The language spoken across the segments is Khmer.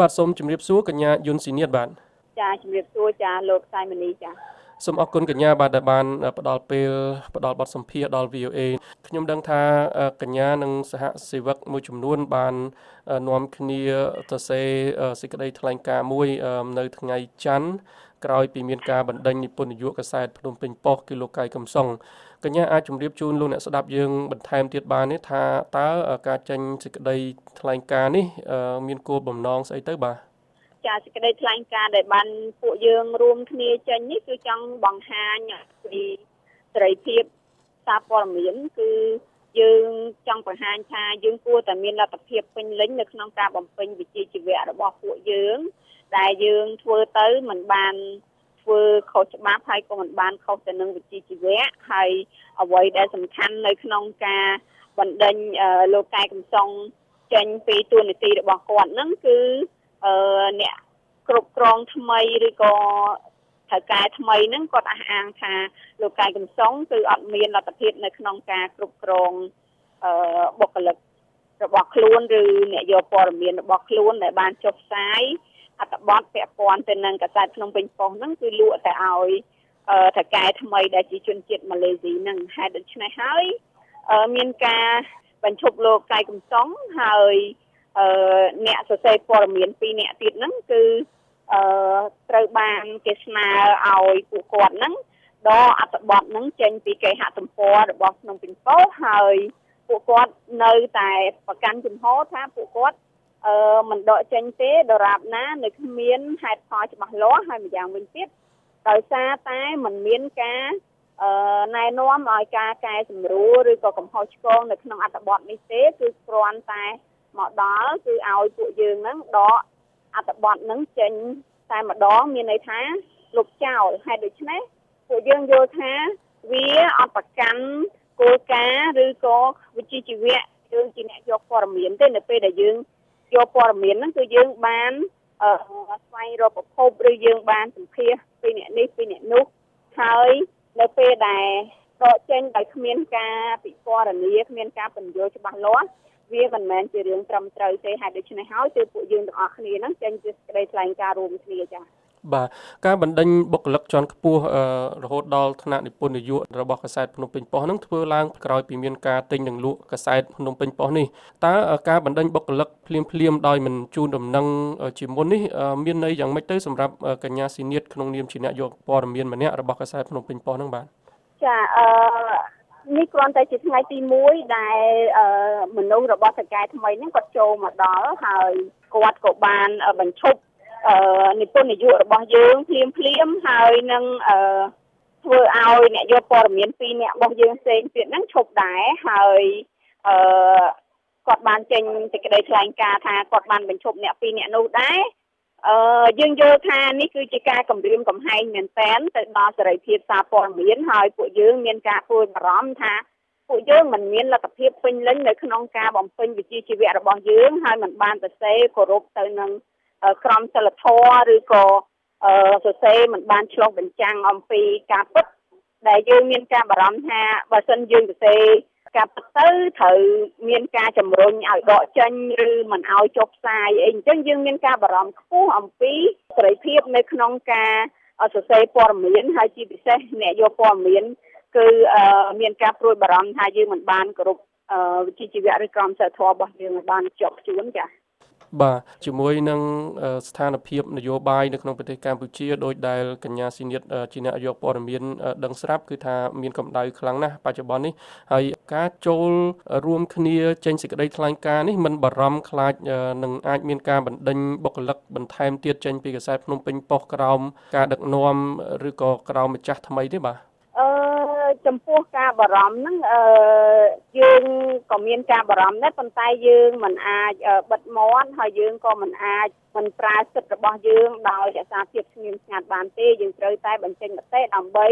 បាទសូមជម្រាបសួរកញ្ញាយុនស៊ីនីតបាទចាជម្រាបសួរចាលោកសៃមនីចាសូមអរគុណកញ្ញាបាទដែលបានផ្ដល់ពេលផ្ដល់បទសម្ភាសដល់ VOA ខ្ញុំដឹងថាកញ្ញានិងសហសេវកមួយចំនួនបាននាំគ្នាទៅសេសេចក្តីថ្លែងការណ៍មួយនៅថ្ងៃច័ន្ទ ក្រោយពីមានការបណ្ដេញនិពន្ធនាយកកាសែតភ្នំពេញប៉ុស្តិ៍គឺលោកកៃកំសុងកញ្ញាអាចជម្រាបជូនលោកអ្នកស្ដាប់យើងបន្ថែមទៀតបានទេថាតើការចេញសេចក្តីថ្លែងការណ៍នេះមានគោលបំណងស្អីទៅបាទចាសេចក្តីថ្លែងការណ៍ដែលបានពួកយើងរួមគ្នាចេញនេះគឺចង់បង្ហាញពីសេរីភាពសារព័ត៌មានគឺយើងចង់បង្ហាញថាយើងគួរតែមានលទ្ធភាពពេញលេញនៅក្នុងការបំពេញវិជ្ជាជីវៈរបស់ពួកយើង ដែលយើងធ្វើទៅមិនបានធ្វើខុសច្បាប់ហើយក៏មិនបានខុសទៅនឹងវិជ្ជាជីវៈហើយអ្វីដែលសំខាន់នៅក្នុងការបណ្ដេញលោកកែកំសុងចេញពីទួនាទីរបស់គាត់ហ្នឹងគឺអឺអ្នកគ្រប់គ្រងថ្មីឬក៏ថៅកែថ្មីហ្នឹងគាត់អះអាងថាលោកកែកំសុងគឺអត់មានលទ្ធភាពនៅក្នុងការគ្រប់គ្រងអឺបុគ្គលិករបស់ខ្លួនឬអ្នកយកព័ត៌មានរបស់ខ្លួនដែលបានចុះផ្សាយ អត្ថបទពាក់ព័ន្ធទៅនឹងកាសែតភ្នំពេញប៉ុស្តិ៍ហ្នឹងគឺលក់តែឲ្យថៅកែថ្មីដែលជាជនជាតិម៉ាឡេស៊ីហ្នឹងហេតុដូច្នេះហើយមានការបញ្ឈប់លោកកែកំសុងហើយអឺអ្នកសរសេរព័ត៌មានពីរអ្នកទៀតហ្នឹងគឺអឺត្រូវបានគេស្នើឲ្យពួកគាត់ហ្នឹងដកអត្ថបទហ្នឹងចេញពីគេហទំព័ររបស់ក្នុងពេញពោហើយពួកគាត់នៅតែប្រកាន់ជំហរថាពួកគាត់ អឺមិនដកចេញទេដរាបណានៅគ្មានហេតុផលច្បាស់លាស់ហើយម្យ៉ាងវិញទៀតដោយសារតែมันមានការអឺណែនាំឲ្យការកែសម្រួលឬក៏កំហុសឆ្គងនៅក្នុងអត្ថបទនេះទេគឺគ្រាន់តែមកដល់គឺឲ្យពួកយើងហ្នឹងដកអត្ថបទហ្នឹងចេញតែម្ដងមានន័យថាលុបចោលហេតុដូច្នេះពួកយើងយល់ថាវាអត់ប្រកាន់គោលការណ៍ឬក៏វិជ្ជាជីវៈយើងជាអ្នកយកព័ត៌មានទេនៅពេលដែលយើង យកព័ត៌មានហ្នឹងគឺយើងបានអឺស្វែងរកប្រភពឬយើងបានសម្ភាសពីអ្នកនេះពីអ្នកនោះហើយនៅពេលដែលដកចេញដោយគ្មានការពិពណ៌នាគ្មានការបញ្យល់ច្បាស់លាស់វាមិនមែនជារឿងត្រឹមត្រូវទេហើយដូច្នេះហើយគឺពួកយើងទាំងអស់គ្នាហ្នឹងចេញជាសេចក្តីថ្លែងការណ៍រួមគ្នាចា៎ បាទការបណ្ដេញបុគ្គលិកជាន់ខ្ពស់រហូតដល់ថ្នាក់និពន្ធនាយករបស់កាសែតភ្នំពេញប៉ុស្តិ៍នឹងធ្វើឡើងក្រោយពីមានការទិញនិងលក់កាសែតភ្នំពេញប៉ុស្តិ៍នេះតើការបណ្ដេញបុគ្គលិកភ្លាមភ្លាមដោយមិនជូនដំណឹងជាមុននេះមានន័យយ៉ាងម៉េចទៅសម្រាប់កញ្ញាស៊ីនីតក្នុងនាមជាអ្នកយកព័ត៌មានម្នាក់របស់កាសែតភ្នំពេញប៉ុស្តិ៍នឹងបាទចាអឺនេះគ្រាន់តែជាថ្ងៃទី1ដែលមនុស្សរបស់សកែថ្មីហ្នឹងគាត់ចូលមកដល់ហើយគាត់ក៏បានបញ្ឈប់ និពន្ធនយោបាយរបស់យើងភ្លាមភ្លាមហើយនឹងធ្វើឲ្យអ្នកយកព័ត៌មានពីរអ្នករបស់យើងផ្សេងទៀតហ្នឹងឈប់ដែរហើយអឺគាត់បានចេញសេចក្តីថ្លែងការណ៍ថាគាត់បានបញ្ឈប់អ្នកពីរអ្នកនោះដែរអឺយើងយល់ថានេះគឺជាការគម្រាមកំហែងមែនតែនទៅដល់សេរីភាពសារព័ត៌មានហើយពួកយើងមានការព្រួយបារម្ភថាពួកយើងមិនមានលទ្ធភាពពេញលេញនៅក្នុងការបំពេញវិជ្ជាជីវៈរបស់យើងហើយមិនបានទៅសេគោរពទៅនឹង ក្រមសីលធម៌ឬក៏សរសេរមិនបានឆ្លុះបញ្ចាំងអំពីការពិតដែលយើងមានការបារម្ភថាបើសិនយើងសរសេរការពិតទៅត្រូវមានការជំរុញឲ្យដកចេញឬមិនឲ្យចុះផ្សាយអីអញ្ចឹងយើងមានការបារម្ភខ្ពស់អំពីសេរីភាពនៅក្នុងការសរសេរព័ត៌មានហើយជាពិសេសអ្នកយកព័ត៌មានគឺមានការព្រួយបារម្ភថាយើងមិនបានគោរពវិជ្ជាជីវៈឬក្រមសីលធម៌របស់យើងឲ្យបានជាប់ជួនចា៎ បាទជាមួយនឹងស្ថានភាពនយោបាយនៅក្នុងប្រទេសកម្ពុជាដោយដែលកញ្ញាស៊ីនីតជាអ្នកយកព័ត៌មានដឹងស្រាប់គឺថាមានកម្ដៅខ្លាំងណាស់បច្ចុប្បន្ននេះហើយការចូលរួមគ្នាចេញសេចក្តីថ្លែងការណ៍នេះមិនបារម្ភខ្លាចនឹងអាចមានការបណ្ដេញបុគ្គលិកបន្ថែមទៀតចេញពីកាសែតភ្នំពេញប៉ុស្តិ៍ក្រោមការដឹកនាំឬក៏ក្រោមម្ចាស់ថ្មីទេបាទអឺ ចំពោះការបារម្ភហ្នឹងអឺយើងក៏មានការបារម្ភដែរប៉ុន្តែយើងមិនអាចបិទមាត់ហើយយើងក៏មិនអាចមិនប្រើសិទ្ធិរបស់យើងដោយរក្សាភាពស្ងៀមស្ងាត់បានទេយើងត្រូវតែបញ្ចេញមតិដើម្បី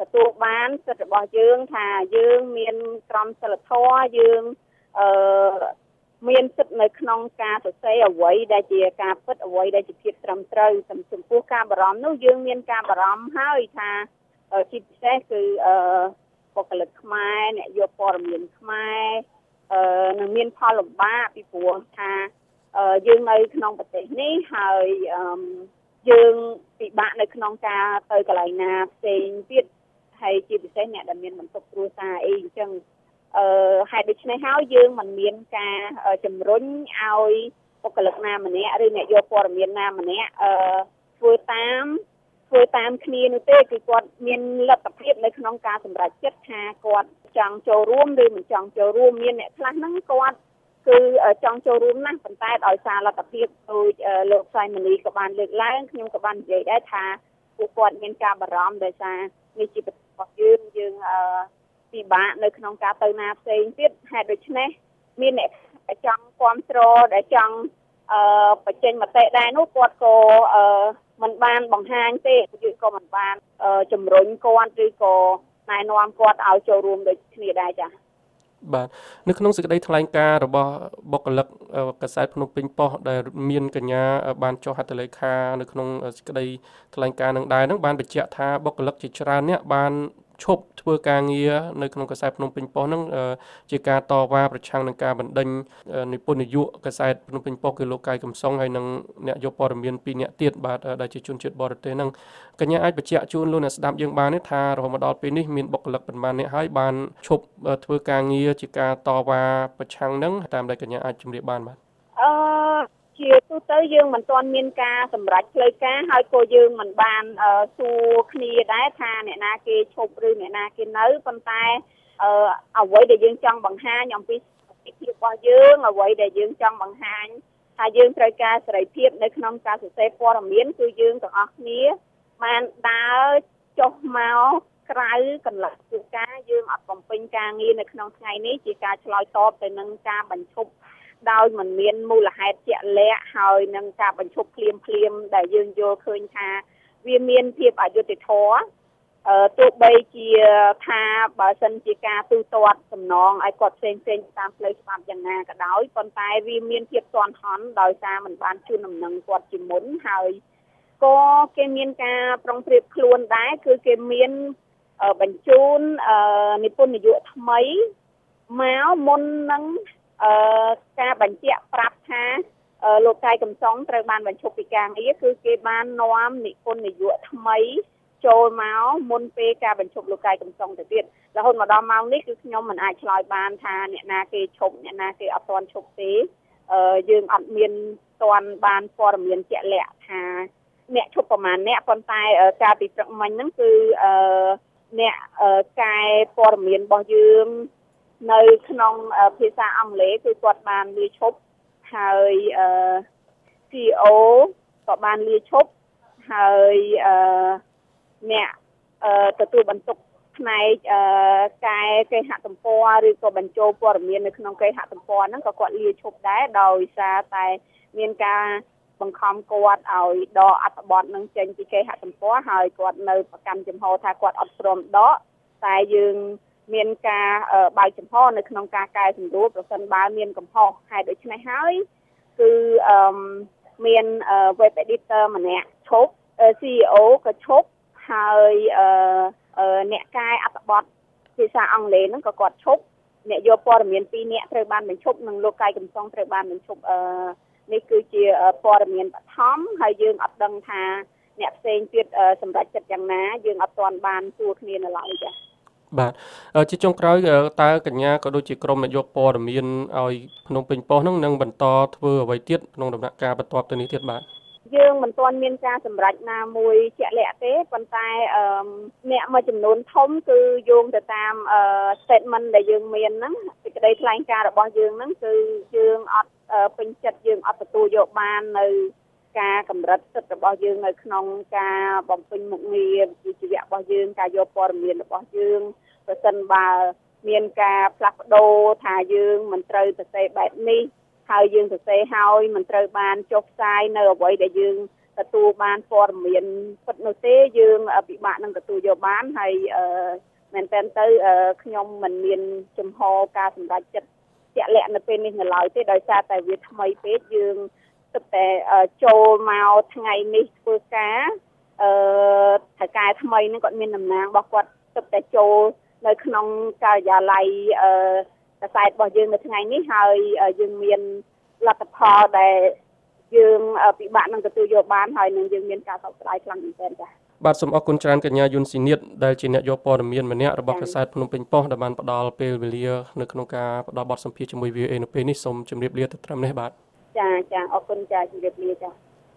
ទទួលបានសិទ្ធិរបស់យើងថាយើងមានក្រមសីលធម៌យើងអឺមានសិទ្ធិនៅក្នុងការសរសេរអ្វីដែលជាការពិតអ្វីដែលជាភាពត្រឹមត្រូវចំពោះការបារម្ភនោះយើងមានការបារម្ភហើយថា ជាពិសេសគឺអឺបុគ្គលិកខ្មែរអ្នកយកព័ត៌មានខ្មែរអឺនឹងមានផលលំបាកពីព្រោះថាយើងនៅក្នុងប្រទេសនេះហើយយើងពិបាកនៅក្នុងការទៅកន្លែងណាផ្សេងទៀតហើយជាពិសេសអ្នកដែលមានបន្ទុកគ្រួសារអីអញ្ចឹងអឺហេតុដូច្នេះហើយយើងមិនមានការជំរុញឲ្យបុគ្គលិកណាម្នាក់ឬអ្នកយកព័ត៌មានណាម្នាក់អឺធ្វើតាម ធ្វើតាមគ្នានោះទេគឺគាត់មានលទ្ធភាពនៅក្នុងការសម្រេចចិត្តថាគាត់ចង់ចូលរួមឬមិនចង់ចូលរួមមានអ្នកខ្លះហ្នឹងគាត់គឺចង់ចូលរួមណាស់ប៉ុន្តែដោយសារលទ្ធភាពដូចលោកសៃមនីក៏បានលើកឡើងខ្ញុំក៏បាននិយាយដែរថាពួកគាត់មានការបារម្ភដោយសារនេះជាប្រទេសរបស់យើងយើងអឺពិបាកនៅក្នុងការទៅណាផ្សេងទៀតហេតុដូច្នេះមានអ្នកដែលចង់គ្រប់គ្រងដែលចង់អឺបញ្ចេញមតិដែរនោះគាត់ក៏អឺមិន បានបង្ហាញទេយើងក៏មិនបានជំរុញគាត់ឬក៏ណែនាំគាត់ឲ្យចូលរួមដូចគ្នាដែរចា៎បាទនៅក្នុងសេចក្តីថ្លែងការណ៍របស់បុគ្គលិកកាសែតភ្នំពេញប៉ុស្តិ៍ដែលមានកញ្ញាបានចុះហត្ថលេខានៅក្នុងសេចក្តីថ្លែងការណ៍នឹងដែរនឹងបានបញ្ជាក់ថាបុគ្គលិកជាច្រើនអ្នកបាន ឈប់ធ្វើការងារនៅក្នុងកាសែតភ្នំពេញប៉ុស្តិ៍ហ្នឹងជាការតវ៉ាប្រឆាំងនឹងការបណ្ដេញនិពន្ធនាយកកាសែតភ្នំពេញប៉ុស្តិ៍គឺលោកកាយកំសុងហើយនិងអ្នកយកព័ត៌មានពីរអ្នកទៀតបាទដែលជាជនជាតិបរទេសហ្នឹងកញ្ញាអាចបញ្ជាក់ជូនលោកអ្នកស្ដាប់យើងបានទេថារហូតមកដល់ពេលនេះមានបុគ្គលិកប៉ុន្មានអ្នកហើយបានឈប់ធ្វើការងារជាការតវ៉ាប្រឆាំងហ្នឹងតាមដែលកញ្ញាអាចជម្រាបបានបាទអឺជា ទូទៅយើងមិនទាន់មានការសម្រេចផ្លូវការហើយក៏យើងមិនបានសួរគ្នាដែរថាអ្នកណាគេឈប់ឬអ្នកណាគេនៅប៉ុន្តែអ្វីដែលយើងចង់បង្ហាញអំពីសេរីភាពរបស់យើងអ្វីដែលយើងចង់បង្ហាញថាយើងត្រូវការសេរីភាពនៅក្នុងការសរសេរព័ត៌មានគឺយើងទាំងអស់គ្នាបានដើរចុះមកក្រៅកន្លះធ្វើការយើងអត់បំពេញការងារនៅក្នុងថ្ងៃនេះជាការឆ្លើយតបទៅនឹងការបញ្ឈប់ ដោយមិនមានមូលហេតុជាក់លាក់ហើយនឹងការបញ្ឈប់ភ្លាមភ្លាមដែលយើងយល់ឃើញថាវាមានភាពអយុត្តិធម៌អឺទោះបីជាថាបើសិនជាការទូទាត់សំណងឲ្យគាត់ផ្សេងផ្សេងតាមផ្លូវច្បាប់យ៉ាងណាក៏ដោយប៉ុន្តែវាមានភាពទាន់ហន់ដោយសារมันបានជូនដំណឹងគាត់ជាមុនហើយក៏គេមានការប្រុងប្រៀបខ្លួនដែរគឺគេមានបញ្ជូននិពន្ធនយោបាយថ្មីមកមុននឹង អឺការបញ្ជាក់ប្រាប់ថាលោកកាយកំសុងត្រូវបានបញ្ឈប់ពីការងារគឺគេបាននាំនិពន្ធនយោបាយថ្មីចូលមកមុនពេលការបញ្ឈប់លោកកាយកំសុងទៅទៀតរហូតមកដល់ម៉ោងនេះគឺខ្ញុំមិនអាចឆ្លើយបានថាអ្នកណាគេឈប់អ្នកណាគេអត់ទាន់ឈប់ទេអឺយើងអត់មានទាន់បានព័ត៌មានជាក់លាក់ថាអ្នកឈប់ប្រមាណអ្នកប៉ុន្តែការពីព្រឹកមិញហ្នឹងគឺអឺអ្នកកែព័ត៌មានរបស់យើង នៅក្នុងភាសាអង់គ្លេសគឺគាត់បានលាឈប់ហើយអឺ CEO ក៏បានលាឈប់ហើយអឺអ្នកអឺទទួលបន្ទុកផ្នែកអឺកែគេហទំព័រឬក៏បញ្ចូលព័ត៌មាននៅក្នុងគេហទំព័រហ្នឹងក៏គាត់លាឈប់ដែរដោយសារតែមានការបង្ខំគាត់ឲ្យដកអត្ថបទនឹងចេញពីគេហទំព័រហើយគាត់នៅប្រកាន់ចំហថាគាត់អត់ព្រមដកតែយើង មានការបើកចំហនៅក្នុងការកែសម្រួលប្រសិនបើមានកំហុសហេតុដូច្នេះហើយគឺអឺមាន web editor ម្នាក់ឈប់ CEO ក៏ឈប់ហើយអឺអ្នកកែអត្ថបទភាសាអង់គ្លេសហ្នឹងក៏គាត់ឈប់អ្នកយកព័ត៌មានពីរនាក់ត្រូវបានបញ្ឈប់និងលោកកាយកំសងត្រូវបានបញ្ឈប់អឺនេះគឺជាព័ត៌មានបឋមហើយយើងអត់ដឹងថាអ្នកផ្សេងទៀតសម្រាប់ចិត្តយ៉ាងណាយើងអត់ទាន់បានសួរគ្នានៅឡើយចា៎ បាទជាចុងក្រោយតើកញ្ញាក៏ដូចជាក្រុមអ្នកយកព័ត៌មានឲ្យភ្នំពេញប៉ុស្តិ៍ហ្នឹងនឹងបន្តធ្វើអ្វីទៀតក្នុងដំណាក់កាលបន្ទាប់ទៅនេះទៀតបាទយើងមិនទាន់មានការសម្រេចណាមួយជាក់លាក់ទេប៉ុន្តែអឺអ្នកមួយចំនួនធំគឺយោងទៅតាមអឺ statement ដែលយើងមានហ្នឹងសេចក្តីថ្លែងការណ៍របស់យើងហ្នឹងគឺយើងអត់ពេញចិត្តយើងអត់ទទួលយកបាននៅការកម្រិតសិទ្ធិរបស់យើងនៅក្នុងការបំពេញមុខងារវិជ្ជាជីវៈរបស់យើងការយកព័ត៌មានរបស់យើង ប្រសិនបើមានការផ្លាស់ប្ដូរថាយើងមិនត្រូវសរសេរបែបនេះហើយយើងសរសេរហើយមិនត្រូវបានចុះផ្សាយនៅអ្វីដែលយើងទទួលបានព័ត៌មានពិតនោះទេយើងពិបាកនឹងទទួលយកបានហើយមែនតើទៅខ្ញុំមិនមានចំហការសម្រេចចិត្តជាក់លាក់នៅពេលនេះនៅឡើយទេដោយសារតែវាថ្មីពេកយើងទើបតែចូលមកថ្ងៃនេះធ្វើការអឺថៅកែថ្មីហ្នឹងគាត់មានតំណាងរបស់គាត់ទើបតែចូល នៅក្នុងការិយាល័យអឺកសែតរបស់យើងនៅថ្ងៃនេះហើយយើងមានលទ្ធផលដែលយើងពិបាកនឹងទទួលយកបានហើយនឹងយើងមានការសោកស្ដាយខ្លាំងមែនទែនចា៎បាទសូមអរគុណច្រើនកញ្ញាយុនស៊ីនីតដែលជាអ្នកយកព័ត៌មានម្នាក់របស់កាសែតភ្នំពេញប៉ុស្តិ៍ដែលបានផ្ដល់ពេលវេលានៅក្នុងការផ្ដល់បទសម្ភាសន៍ជាមួយ VOA នៅពេលនេះសូមជម្រាបលាទៅត្រឹមនេះបាទចាចាអរគុណចាជម្រាបលាចា